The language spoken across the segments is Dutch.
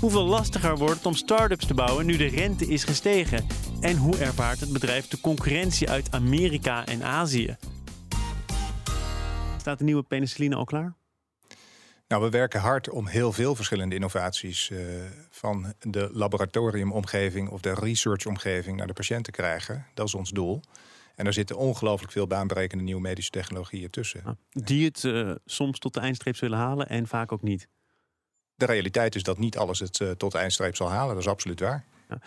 Hoeveel lastiger wordt het om start-ups te bouwen nu de rente is gestegen? En hoe ervaart het bedrijf de concurrentie uit Amerika en Azië? Staat de nieuwe penicilline al klaar? Nou, we werken hard om heel veel verschillende innovaties uh, van de laboratoriumomgeving of de researchomgeving naar de patiënt te krijgen. Dat is ons doel. En er zitten ongelooflijk veel baanbrekende nieuwe medische technologieën tussen. Ah, die het uh, soms tot de eindstreep zullen halen en vaak ook niet. De realiteit is dat niet alles het uh, tot de eindstreep zal halen. Dat is absoluut waar. Ja.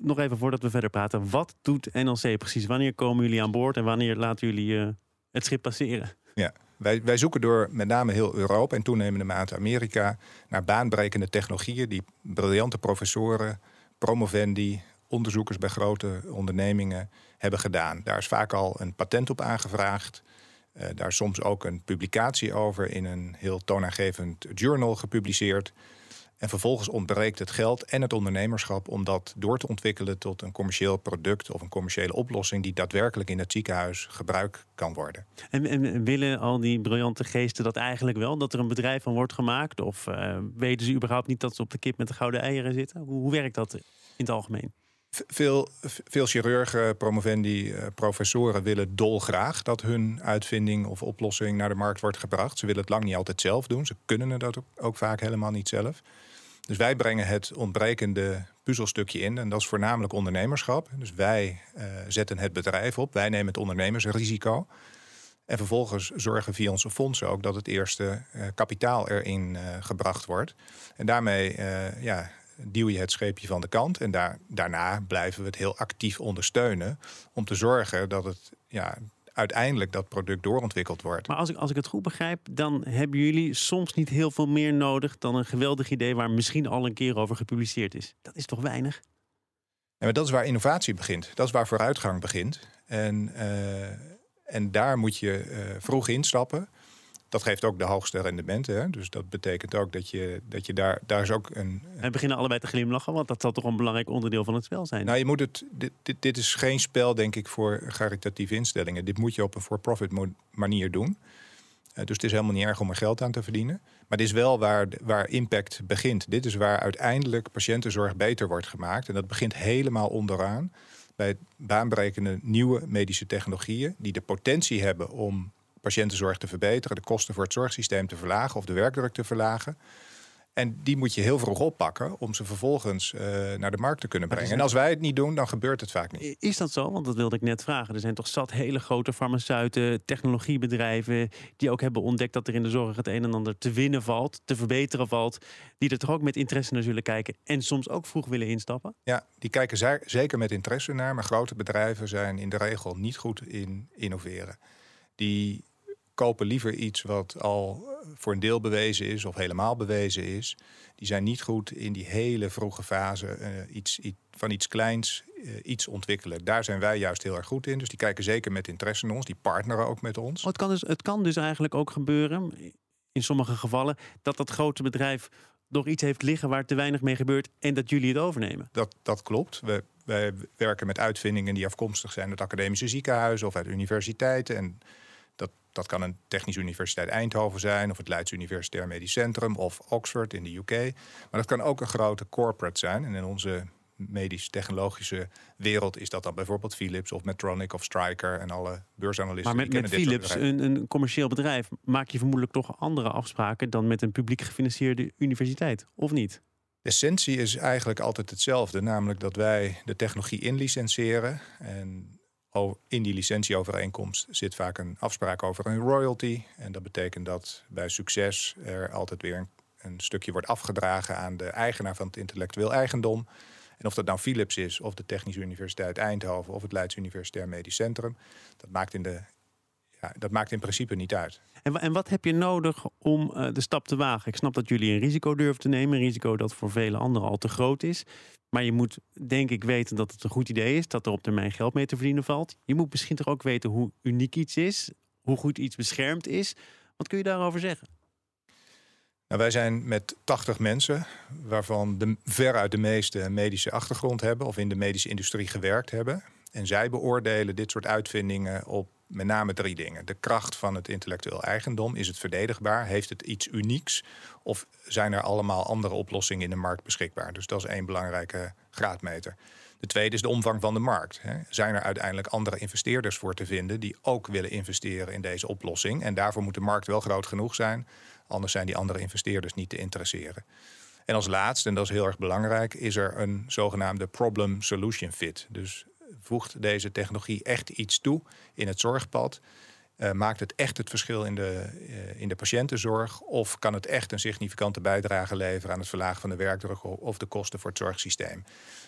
Nog even voordat we verder praten. Wat doet NLC precies? Wanneer komen jullie aan boord en wanneer laten jullie het schip passeren? Ja, wij, wij zoeken door met name heel Europa en toenemende mate Amerika naar baanbrekende technologieën die briljante professoren, promovendi, onderzoekers bij grote ondernemingen hebben gedaan. Daar is vaak al een patent op aangevraagd. Uh, daar soms ook een publicatie over in een heel toonaangevend journal gepubliceerd. En vervolgens ontbreekt het geld en het ondernemerschap om dat door te ontwikkelen tot een commercieel product of een commerciële oplossing die daadwerkelijk in het ziekenhuis gebruikt kan worden. En, en willen al die briljante geesten dat eigenlijk wel? Dat er een bedrijf van wordt gemaakt? Of uh, weten ze überhaupt niet dat ze op de kip met de gouden eieren zitten? Hoe werkt dat in het algemeen? Veel, veel chirurgen, promovendi, eh, professoren willen dolgraag dat hun uitvinding of oplossing naar de markt wordt gebracht. Ze willen het lang niet altijd zelf doen. Ze kunnen het ook vaak helemaal niet zelf. Dus wij brengen het ontbrekende puzzelstukje in. En dat is voornamelijk ondernemerschap. Dus wij uh, zetten het bedrijf op. Wij nemen het ondernemersrisico. En vervolgens zorgen via onze fondsen ook dat het eerste uh, kapitaal erin gebracht wordt. En daarmee ja, duw je het scheepje van de kant. En daar, daarna blijven we het heel actief ondersteunen. Om te zorgen dat het ja, uiteindelijk dat product doorontwikkeld wordt. Maar als ik, als ik het goed begrijp, dan hebben jullie soms niet heel veel meer nodig dan een geweldig idee waar misschien al een keer over gepubliceerd is. Dat is toch weinig? Ja, maar dat is waar innovatie begint. Dat is waar vooruitgang begint. En, uh, en daar moet je uh, vroeg instappen dat geeft ook de hoogste rendementen. Hè? Dus dat betekent ook dat je, dat je daar, daar is ook een. En beginnen allebei te glimlachen, want dat zal toch een belangrijk onderdeel van het spel zijn. Nou, je moet het. Dit, dit, dit is geen spel, denk ik, voor caritatieve instellingen. Dit moet je op een for-profit manier doen. Uh, dus het is helemaal niet erg om er geld aan te verdienen. Maar dit is wel waar, waar impact begint. Dit is waar uiteindelijk patiëntenzorg beter wordt gemaakt. En dat begint helemaal onderaan bij baanbrekende nieuwe medische technologieën die de potentie hebben om patiëntenzorg te verbeteren, de kosten voor het zorgsysteem te verlagen of de werkdruk te verlagen. En die moet je heel vroeg oppakken om ze vervolgens uh, naar de markt te kunnen brengen. En als wij het niet doen, dan gebeurt het vaak niet. Is dat zo? Want dat wilde ik net vragen. Er zijn toch zat hele grote farmaceuten, technologiebedrijven... die ook hebben ontdekt dat er in de zorg het een en ander te winnen valt... te verbeteren valt. Die er toch ook met interesse naar zullen kijken... en soms ook vroeg willen instappen? Ja, die kijken zeker met interesse naar. Maar grote bedrijven zijn in de regel niet goed in innoveren. Die kopen liever iets wat al voor een deel bewezen is of helemaal bewezen is. Die zijn niet goed in die hele vroege fase uh, iets, iets, van iets kleins uh, iets ontwikkelen. Daar zijn wij juist heel erg goed in. Dus die kijken zeker met interesse naar ons. Die partneren ook met ons. Het, kan dus, het kan dus eigenlijk ook gebeuren, in sommige gevallen, dat dat grote bedrijf nog iets heeft liggen waar te weinig mee gebeurt en dat jullie het overnemen. Dat, dat klopt. We, wij werken met uitvindingen die afkomstig zijn uit academische ziekenhuizen of uit universiteiten. En dat, kan een Technische Universiteit Eindhoven zijn, of het Leids Universitair Medisch Centrum, of Oxford in de UK. Maar dat kan ook een grote corporate zijn. En in onze medisch-technologische wereld is dat dan bijvoorbeeld Philips of Medtronic of Stryker en alle beursanalisten. Maar met, met Philips, een, een, commercieel bedrijf, maak je vermoedelijk toch andere afspraken dan met een publiek gefinancierde universiteit, of niet? De essentie is eigenlijk altijd hetzelfde, namelijk dat wij de technologie inlicenseren en in die licentieovereenkomst zit vaak een afspraak over een royalty. En dat betekent dat bij succes er altijd weer een, een, stukje wordt afgedragen aan de eigenaar van het intellectueel eigendom. En of dat nou Philips is, of de Technische Universiteit Eindhoven, of het Leids Universitair Medisch Centrum. Dat maakt in de ja, dat maakt in principe niet uit. En, en wat heb je nodig om uh, de stap te wagen? Ik snap dat jullie een risico durven te nemen. Een risico dat voor vele anderen al te groot is. Maar je moet denk ik weten dat het een goed idee is. Dat er op termijn geld mee te verdienen valt. Je moet misschien toch ook weten hoe uniek iets is. Hoe goed iets beschermd is. Wat kun je daarover zeggen? Nou, wij zijn met 80 mensen, waarvan de, veruit de meeste een medische achtergrond hebben of in de medische industrie gewerkt hebben. En zij beoordelen dit soort uitvindingen op met name drie dingen. De kracht van het intellectueel eigendom. Is het verdedigbaar? Heeft het iets unieks? Of zijn er allemaal andere oplossingen in de markt beschikbaar? Dus dat is één belangrijke graadmeter. De tweede is de omvang van de markt. Zijn er uiteindelijk andere investeerders voor te vinden die ook willen investeren in deze oplossing? En daarvoor moet de markt wel groot genoeg zijn. Anders zijn die andere investeerders niet te interesseren. En als laatste, en dat is heel erg belangrijk, is er een zogenaamde problem solution fit. Dus voegt deze technologie echt iets toe in het zorgpad? Uh, maakt het echt het verschil in de, uh, in de patiëntenzorg? Of kan het echt een significante bijdrage leveren aan het verlagen van de werkdruk of de kosten voor het zorgsysteem?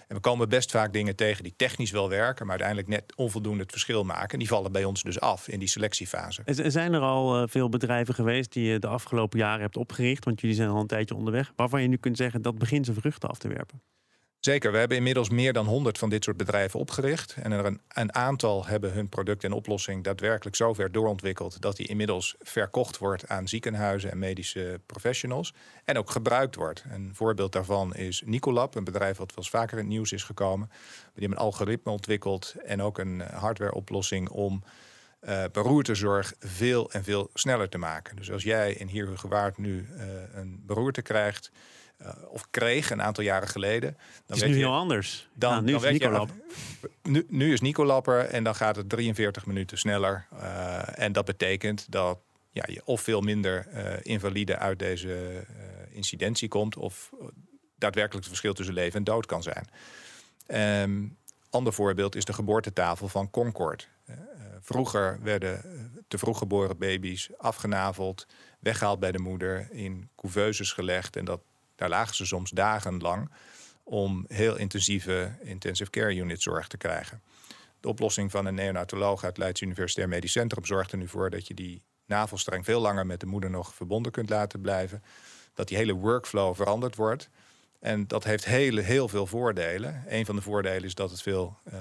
En we komen best vaak dingen tegen die technisch wel werken, maar uiteindelijk net onvoldoende het verschil maken. En die vallen bij ons dus af in die selectiefase. Zijn er al uh, veel bedrijven geweest die je de afgelopen jaren hebt opgericht, want jullie zijn al een tijdje onderweg, waarvan je nu kunt zeggen dat begint zijn vruchten af te werpen? Zeker, we hebben inmiddels meer dan 100 van dit soort bedrijven opgericht. En er een, een, aantal hebben hun product en oplossing daadwerkelijk zover doorontwikkeld dat die inmiddels verkocht wordt aan ziekenhuizen en medische professionals. En ook gebruikt wordt. Een voorbeeld daarvan is Nicolab, een bedrijf wat wel eens vaker in het nieuws is gekomen. Die hebben een algoritme ontwikkeld en ook een hardwareoplossing om uh, beroertezorg veel en veel sneller te maken. Dus als jij in Hierhugewaard nu uh, een beroerte krijgt uh, of kreeg een aantal jaren geleden. Dan is nu je, heel anders. Dan, nou, nu dan is Nicolab. Nu, nu, is Nicolab er en dan gaat het 43 minuten sneller. Uh, en dat betekent dat ja, je of veel minder uh, invalide uit deze incidentie komt... of daadwerkelijk het verschil tussen leven en dood kan zijn. Um, ander voorbeeld is de geboortetafel van Concord. vroeger werden te vroeg geboren baby's afgenaveld, weggehaald bij de moeder, in couveuses gelegd. En dat daar lagen ze soms dagenlang om heel intensieve intensive care unit zorg te krijgen. De oplossing van een neonatoloog uit Leids Universitair Medisch Centrum zorgt er nu voor dat je die navelstreng veel langer met de moeder nog verbonden kunt laten blijven. Dat die hele workflow veranderd wordt. En dat heeft heel, heel veel voordelen. Een van de voordelen is dat het veel, uh,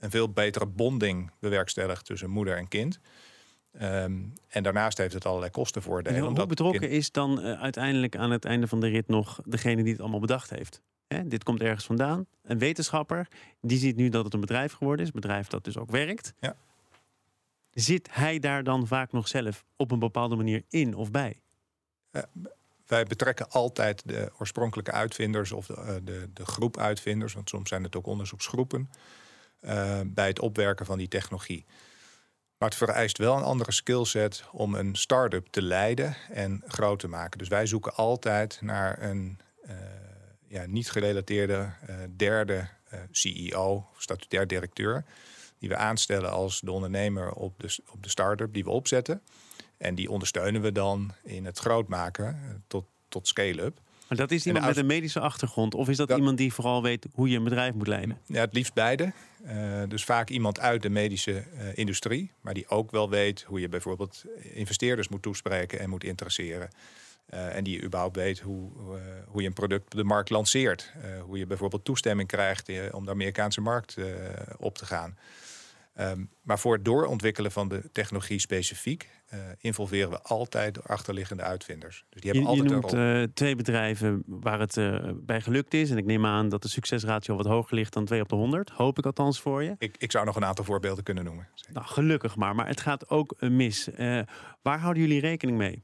een veel betere bonding bewerkstelligt tussen moeder en kind. Um, en daarnaast heeft het allerlei kostenvoordelen. Hoe betrokken is dan uh, uiteindelijk aan het einde van de rit nog degene die het allemaal bedacht heeft? Hè, dit komt ergens vandaan. Een wetenschapper die ziet nu dat het een bedrijf geworden is. Een bedrijf dat dus ook werkt. Ja. Zit hij daar dan vaak nog zelf op een bepaalde manier in of bij? Uh, wij betrekken altijd de oorspronkelijke uitvinders of de, uh, de, de, groep uitvinders, want soms zijn het ook onderzoeksgroepen, bij het opwerken van die technologie. Maar het vereist wel een andere skillset om een start-up te leiden en groot te maken. Dus wij zoeken altijd naar een uh, ja, niet gerelateerde uh, derde uh, eh, CEO, statutair directeur, die we aanstellen als de ondernemer op de, op de start-up die we opzetten. En die ondersteunen we dan in het groot maken tot, tot scale-up. Maar dat is iemand met een medische achtergrond? Of is dat, iemand die vooral weet hoe je een bedrijf moet leiden? Ja, het liefst beide. Uh, dus vaak iemand uit de medische uh, industrie, maar die ook wel weet hoe je bijvoorbeeld investeerders moet toespreken en moet interesseren. Uh, en die überhaupt weet hoe, hoe je een product op de markt lanceert. hoe je bijvoorbeeld toestemming krijgt om de Amerikaanse markt op te gaan. Um, maar voor het doorontwikkelen van de technologie specifiek uh, involveren we altijd de achterliggende uitvinders. Dus die hebben je, altijd je noemt uh, twee bedrijven waar het uh, bij gelukt is. En ik neem aan dat de succesratio wat hoger ligt dan 2 op de 100. Hoop ik althans voor je. Ik, ik zou nog een aantal voorbeelden kunnen noemen. Nou, gelukkig maar. Maar het gaat ook mis. waar houden jullie rekening mee?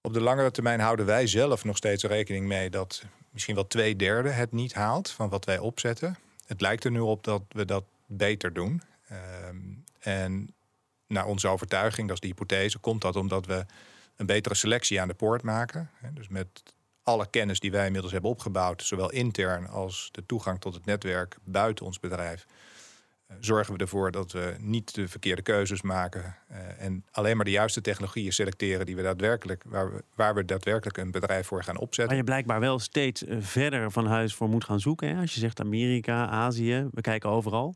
Op de langere termijn houden wij zelf nog steeds rekening mee dat misschien wel twee derde het niet haalt van wat wij opzetten. Het lijkt er nu op dat we dat beter doen. Um, en naar onze overtuiging, dat is de hypothese, komt dat omdat we een betere selectie aan de poort maken. Dus met alle kennis die wij inmiddels hebben opgebouwd, zowel intern als de toegang tot het netwerk buiten ons bedrijf, eh, zorgen we ervoor dat we niet de verkeerde keuzes maken uh, en alleen maar de juiste technologieën selecteren die we daadwerkelijk, waar, we, waar we daadwerkelijk een bedrijf voor gaan opzetten. Waar je blijkbaar wel steeds eh, verder van huis voor moet gaan zoeken. Hè? Als je zegt Amerika, Azië, we kijken overal.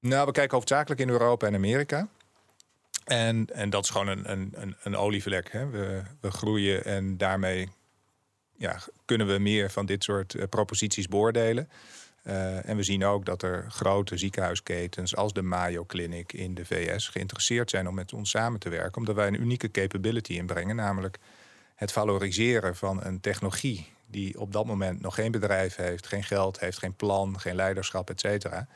Nou, we kijken hoofdzakelijk in Europa en Amerika. En, en dat is gewoon een, een, een, olievlek. Hè. We, we groeien en daarmee ja, kunnen we meer van dit soort uh, proposities beoordelen. Uh, en we zien ook dat er grote ziekenhuisketens als de Mayo Clinic in de VS geïnteresseerd zijn om met ons samen te werken, omdat wij een unieke capability inbrengen, namelijk het valoriseren van een technologie die op dat moment nog geen bedrijf heeft, geen geld heeft, geen plan, geen leiderschap, et cetera.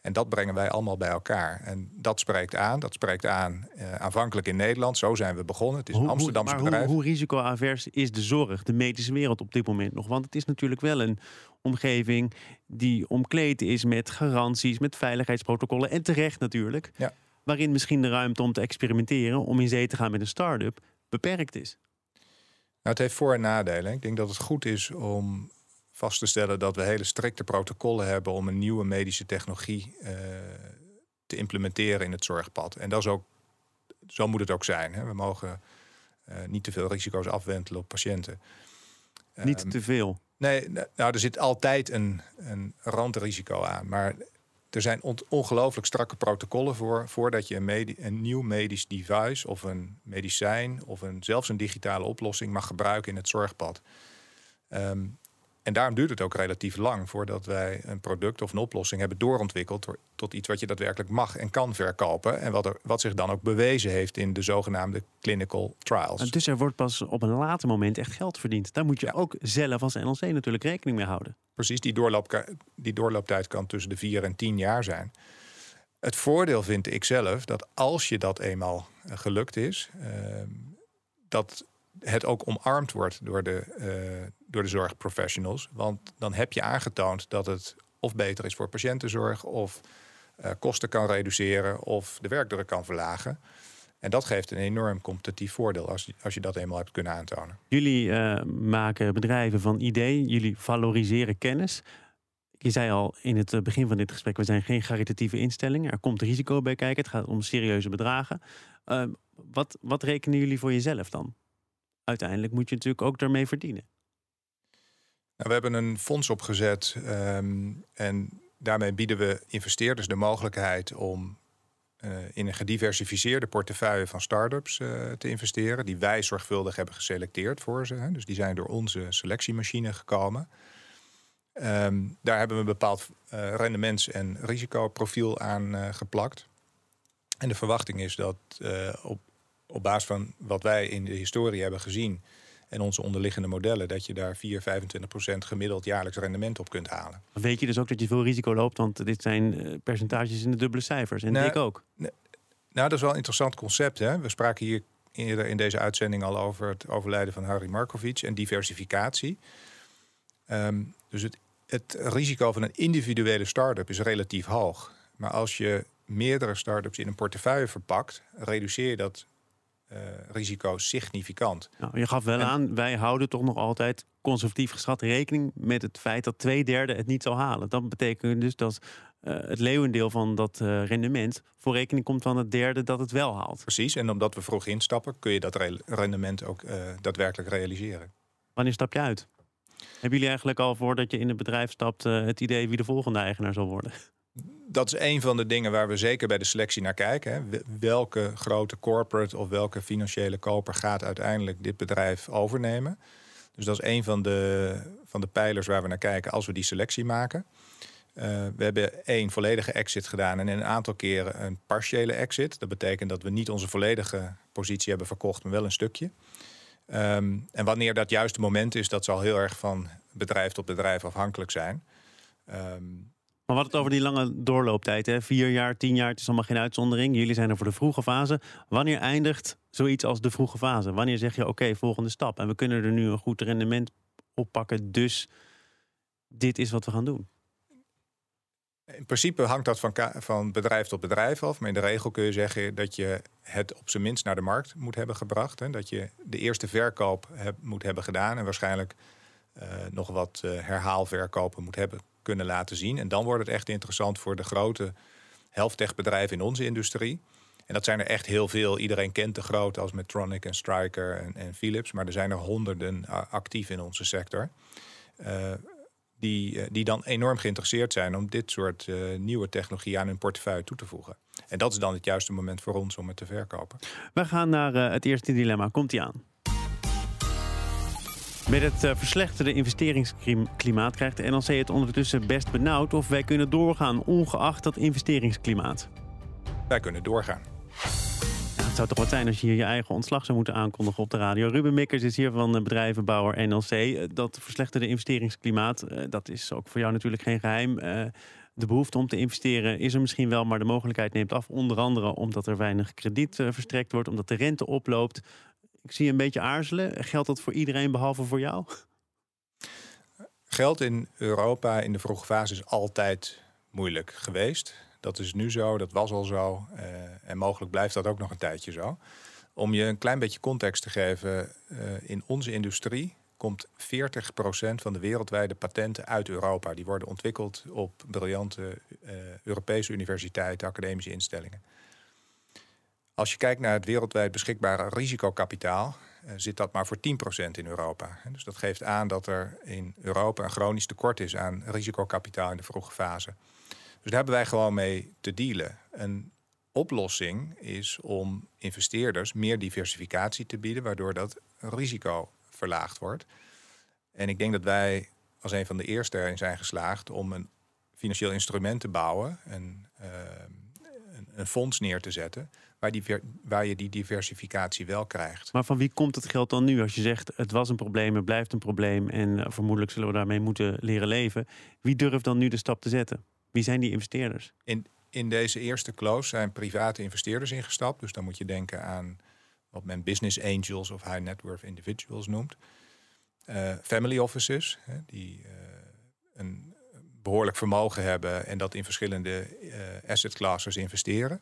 En dat brengen wij allemaal bij elkaar. En dat spreekt aan. Dat spreekt aan uh, aanvankelijk in Nederland. Zo zijn we begonnen. Het is een Amsterdamse maar bedrijf. Hoe, hoe risicoavers is de zorg, de medische wereld op dit moment nog? Want het is natuurlijk wel een omgeving die omkleed is met garanties, met veiligheidsprotocollen. En terecht natuurlijk. Ja. Waarin misschien de ruimte om te experimenteren, om in zee te gaan met een start-up, beperkt is. Nou, het heeft voor- en nadelen. Ik denk dat het goed is om vast te stellen dat we hele strikte protocollen hebben om een nieuwe medische technologie uh, te implementeren in het zorgpad. En dat is ook, zo moet het ook zijn. Hè. We mogen uh, niet te veel risico's afwentelen op patiënten. Niet um, te veel. Nee, nou, er zit altijd een, een randrisico aan. Maar er zijn ongelooflijk strakke protocollen voor voordat je een, een nieuw medisch device of een medicijn of een, zelfs een digitale oplossing mag gebruiken in het zorgpad. Um, en daarom duurt het ook relatief lang voordat wij een product of een oplossing hebben doorontwikkeld tot iets wat je daadwerkelijk mag en kan verkopen. En wat, er, wat zich dan ook bewezen heeft in de zogenaamde clinical trials. En dus er wordt pas op een later moment echt geld verdiend. Daar moet je ook zelf als NLC natuurlijk rekening mee houden. Precies, die, doorloop, die doorlooptijd kan tussen de vier en tien jaar zijn. Het voordeel vind ik zelf dat als je dat eenmaal eh, gelukt is, uh, dat het ook omarmd wordt door de, uh, door de zorgprofessionals. Want dan heb je aangetoond dat het of beter is voor patiëntenzorg, of uh, kosten kan reduceren, of de werkdruk kan verlagen. En dat geeft een enorm competitief voordeel als als je dat eenmaal hebt kunnen aantonen. Jullie uh, maken bedrijven van idee, jullie valoriseren kennis. Je zei al in het begin van dit gesprek, we zijn geen caritatieve instelling. Er komt risico bij kijken, het gaat om serieuze bedragen. Wat, wat rekenen jullie voor jezelf dan? uiteindelijk moet je natuurlijk ook daarmee verdienen. Nou, we hebben een fonds opgezet um, en daarmee bieden we investeerders de mogelijkheid om uh, in een gediversifieerde portefeuille van start-ups uh, te investeren, die wij zorgvuldig hebben geselecteerd voor ze. Hè. Dus die zijn door onze selectiemachine gekomen. Um, daar hebben we een bepaald uh, rendements- en risicoprofiel aan geplakt. En de verwachting is dat op op basis van wat wij in de historie hebben gezien en onze onderliggende modellen, dat je daar 4, 25 procent gemiddeld jaarlijks rendement op kunt halen. Weet je dus ook dat je veel risico loopt, want dit zijn eh, percentages in de dubbele cijfers. En nou, ik ook. Nou, dat is wel een interessant concept. Hè? We spraken hier eerder in deze uitzending al over het overlijden van Harry Markovic en diversificatie. Um, dus het, het risico van een individuele start-up is relatief hoog. Maar als je meerdere start-ups in een portefeuille verpakt, reduceer je dat uh, risico significant. Nou, je gaf wel aan, wij houden toch nog altijd conservatief geschat rekening met het feit dat twee derde het niet zal halen. Dat betekent dus dat uh, het leeuwendeel van dat uh, rendement voor rekening komt van het derde dat het wel haalt. Precies, en omdat we vroeg instappen, kun je dat re rendement ook daadwerkelijk realiseren. Wanneer stap je uit? Hebben jullie eigenlijk al voordat je in het bedrijf stapt het idee wie de volgende eigenaar zal worden? Dat is een van de dingen waar we zeker bij de selectie naar kijken. Hè. Welke grote corporate of welke financiële koper gaat uiteindelijk dit bedrijf overnemen? Dus dat is een van de, van de pijlers waar we naar kijken als we die selectie maken. Uh, we hebben één volledige exit gedaan en een aantal keren een partiële exit. Dat betekent dat we niet onze volledige positie hebben verkocht, maar wel een stukje. Um, en wanneer dat juiste moment is, dat zal heel erg van bedrijf tot bedrijf afhankelijk zijn. Um, maar wat het over die lange doorlooptijd, hè? vier jaar, tien jaar, het is allemaal geen uitzondering. Jullie zijn er voor de vroege fase. Wanneer eindigt zoiets als de vroege fase? Wanneer zeg je oké, volgende stap? En we kunnen er nu een goed rendement oppakken, dus dit is wat we gaan doen. In principe hangt dat van, van bedrijf tot bedrijf af. Maar in de regel kun je zeggen dat je het op zijn minst naar de markt moet hebben gebracht. Hè? Dat je de eerste verkoop moet hebben gedaan. En waarschijnlijk uh, nog wat uh, herhaalverkopen moet hebben kunnen laten zien. En dan wordt het echt interessant voor de grote helfttechbedrijven in onze industrie. En dat zijn er echt heel veel. Iedereen kent de grote als Medtronic en Stryker en, en Philips. Maar er zijn er honderden actief in onze sector. Uh, die, die dan enorm geïnteresseerd zijn om dit soort uh, nieuwe technologie aan hun portefeuille toe te voegen. En dat is dan het juiste moment voor ons om het te verkopen. We gaan naar het eerste dilemma. Komt die aan? Met het uh, verslechterde investeringsklimaat krijgt de NLC het ondertussen best benauwd of wij kunnen doorgaan, ongeacht dat investeringsklimaat. Wij kunnen doorgaan. Ja, het zou toch wat zijn als je hier je eigen ontslag zou moeten aankondigen op de radio. Ruben Mikkers is hier van bedrijvenbouwer NLC. Eh, dat verslechterde investeringsklimaat, dat is ook voor jou natuurlijk geen geheim. De behoefte om te investeren is er misschien wel, maar de mogelijkheid neemt af. Onder andere omdat er weinig krediet eh, verstrekt wordt, omdat de rente oploopt. Ik zie je een beetje aarzelen. Geldt dat voor iedereen behalve voor jou? Geld in Europa in de vroege fase is altijd moeilijk geweest. Dat is nu zo, dat was al zo. Uh, en mogelijk blijft dat ook nog een tijdje zo. Om je een klein beetje context te geven, uh, in onze industrie komt 40% van de wereldwijde patenten uit Europa. Die worden ontwikkeld op briljante uh, Europese universiteiten, academische instellingen. Als je kijkt naar het wereldwijd beschikbare risicokapitaal, uh, zit dat maar voor 10% in Europa. Dus dat geeft aan dat er in Europa een chronisch tekort is aan risicokapitaal in de vroege fase. Dus daar hebben wij gewoon mee te dealen. Een oplossing is om investeerders meer diversificatie te bieden, waardoor dat risico verlaagd wordt. En ik denk dat wij als een van de eerste erin zijn geslaagd om een financieel instrument te bouwen, een, een, fonds neer te zetten, waar, die, waar je die diversificatie wel krijgt. Maar van wie komt het geld dan nu? Als je zegt het was een probleem, het blijft een probleem en uh, vermoedelijk zullen we daarmee moeten leren leven. Wie durft dan nu de stap te zetten? Wie zijn die investeerders? In, in deze eerste close zijn private investeerders ingestapt. Dus dan moet je denken aan wat men business angels of high net worth individuals noemt. Uh, family offices, hè, die uh, een behoorlijk vermogen hebben en dat in verschillende uh, asset classes investeren.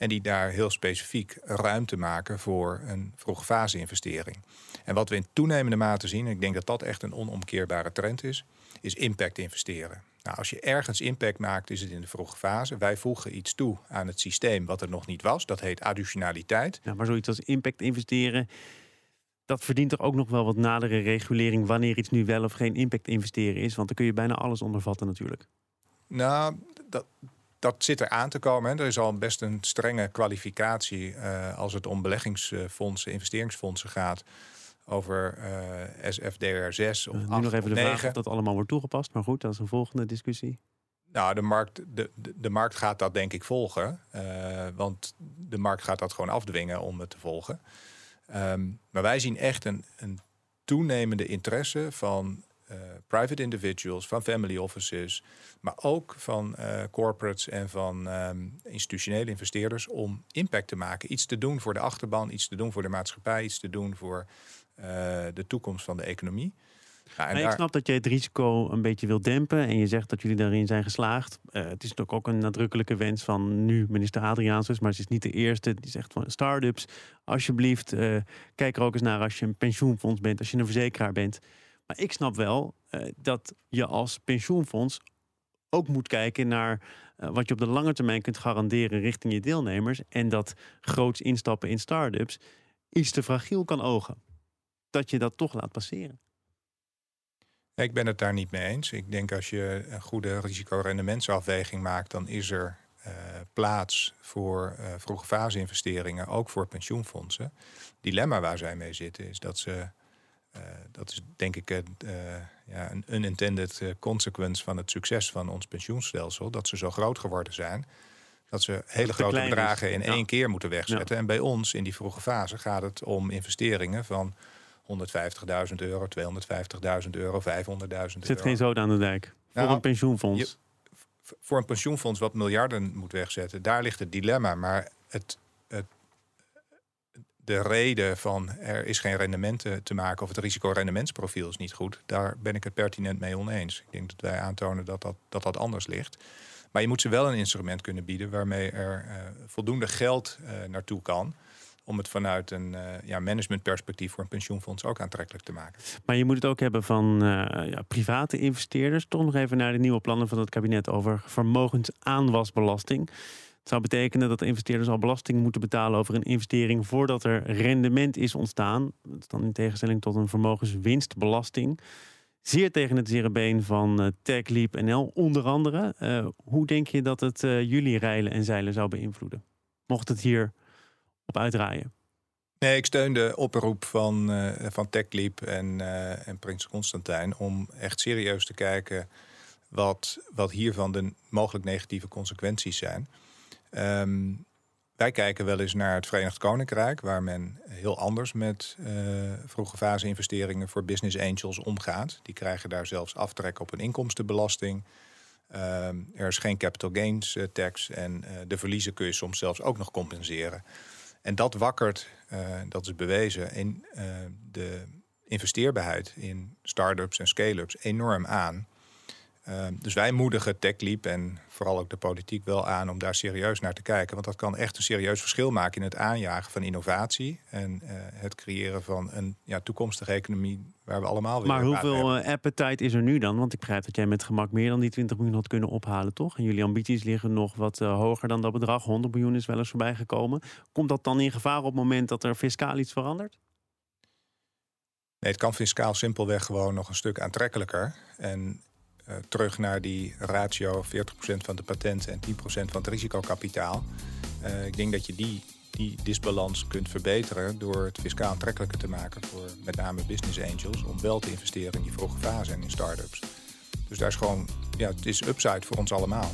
En die daar heel specifiek ruimte maken voor een vroege fase investering. En wat we in toenemende mate zien, en ik denk dat dat echt een onomkeerbare trend is, is impact investeren. Nou, als je ergens impact maakt, is het in de vroege fase. Wij voegen iets toe aan het systeem wat er nog niet was. Dat heet additionaliteit. Ja, maar zoiets als impact investeren, dat verdient toch ook nog wel wat nadere regulering wanneer iets nu wel of geen impact investeren is. Want dan kun je bijna alles ondervatten natuurlijk. Nou, dat, dat zit er aan te komen. Er is al best een strenge kwalificatie uh, als het om beleggingsfondsen, investeringsfondsen gaat over uh, SFDR6 of uh, Nu nog even de 9. vraag of dat allemaal wordt toegepast. Maar goed, dat is een volgende discussie. Nou, de markt, de, de, de markt gaat dat denk ik volgen. Want de markt gaat dat gewoon afdwingen om het te volgen. Um, maar wij zien echt een, een toenemende interesse van private individuals, van family offices, maar ook van uh, corporates en van um, institutionele investeerders om impact te maken. Iets te doen voor de achterban, iets te doen voor de maatschappij, iets te doen voor uh, de toekomst van de economie. Ja, en daar... Ik snap dat je het risico een beetje wil dempen en je zegt dat jullie daarin zijn geslaagd. Uh, het is natuurlijk ook een nadrukkelijke wens van nu minister Adriaansens, maar ze is niet de eerste. Die zegt van start-ups, alsjeblieft, uh, kijk er ook eens naar als je een pensioenfonds bent, als je een verzekeraar bent. Maar ik snap wel uh, dat je als pensioenfonds ook moet kijken naar wat je op de lange termijn kunt garanderen richting je deelnemers. En dat groots instappen in start-ups iets te fragiel kan ogen. Dat je dat toch laat passeren. Ik ben het daar niet mee eens. Ik denk als je een goede risicorendementsafweging maakt, dan is er uh, plaats voor vroege fase investeringen, ook voor pensioenfondsen. Dilemma waar zij mee zitten is dat ze, dat is denk ik ja, een unintended consequence van het succes van ons pensioenstelsel, dat ze zo groot geworden zijn. Dat ze hele dat grote bedragen in ja. één keer moeten wegzetten. Ja. En bij ons in die vroege fase gaat het om investeringen van 150.000 euro, 250.000 euro, 500.000 euro. Zit geen zoden aan de dijk voor nou, een pensioenfonds? Je, voor een pensioenfonds wat miljarden moet wegzetten, daar ligt het dilemma. Maar het, de reden van er is geen rendement te maken of het risicorendementsprofiel is niet goed, daar ben ik het pertinent mee oneens. Ik denk dat wij aantonen dat dat, dat, dat anders ligt. Maar je moet ze wel een instrument kunnen bieden waarmee er uh, voldoende geld uh, naartoe kan om het vanuit een ja, managementperspectief voor een pensioenfonds ook aantrekkelijk te maken. Maar je moet het ook hebben van ja, private investeerders. Toch nog even naar de nieuwe plannen van het kabinet over vermogensaanwasbelasting. Het zou betekenen dat de investeerders al belasting moeten betalen over een investering voordat er rendement is ontstaan. Dat is dan in tegenstelling tot een vermogenswinstbelasting. zeer tegen het zere been van uh, TechLeap NL, onder andere. Uh, hoe denk je dat het uh, jullie rijlen en zeilen zou beïnvloeden? Mocht het hier op uitdraaien? Nee, ik steun de oproep van, van TechLeap en, en Prins Constantijn om echt serieus te kijken wat, wat hiervan de mogelijk negatieve consequenties zijn. Um, wij kijken wel eens naar het Verenigd Koninkrijk, waar men heel anders met uh, vroege fase investeringen voor business angels omgaat. Die krijgen daar zelfs aftrek op een inkomstenbelasting. Uh, er is geen capital gains uh, tax en de verliezen kun je soms zelfs ook nog compenseren. En dat wakkert, dat is bewezen, in de investeerbaarheid in start-ups en scale-ups enorm aan. Ehm, dus wij moedigen TechLeap en vooral ook de politiek wel aan om daar serieus naar te kijken. Want dat kan echt een serieus verschil maken in het aanjagen van innovatie. En uh, het creëren van een ja, toekomstige economie waar we allemaal weer Maar hoeveel uh, appetite is er nu dan? Want ik begrijp dat jij met gemak meer dan die 20 miljoen had kunnen ophalen, toch? En jullie ambities liggen nog wat uh, hoger dan dat bedrag. 100 miljoen is wel eens voorbij gekomen. Komt dat dan in gevaar op het moment dat er fiscaal iets verandert? Nee, het kan fiscaal simpelweg gewoon nog een stuk aantrekkelijker. En terug naar die ratio 40% van de patenten en 10% van het risicokapitaal. Uh, ik denk dat je die, die disbalans kunt verbeteren door het fiscaal aantrekkelijker te maken voor met name business angels om wel te investeren in die vroege fase en in start-ups. Dus daar is gewoon, ja, het is upside voor ons allemaal.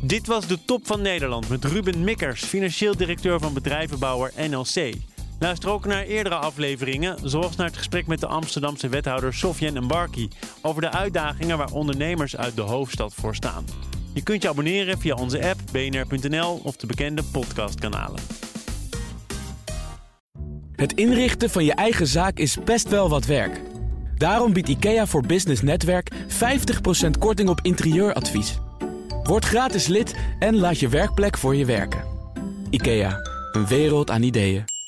Dit was de top van Nederland met Ruben Mikkers, financieel directeur van bedrijvenbouwer NLC. Luister ook naar eerdere afleveringen, zoals naar het gesprek met de Amsterdamse wethouder Sofjan Mbarki over de uitdagingen waar ondernemers uit de hoofdstad voor staan. Je kunt je abonneren via onze app bnr.nl of de bekende podcastkanalen. Het inrichten van je eigen zaak is best wel wat werk. Daarom biedt IKEA voor Business Netwerk 50% korting op interieuradvies. Word gratis lid en laat je werkplek voor je werken. IKEA, een wereld aan ideeën.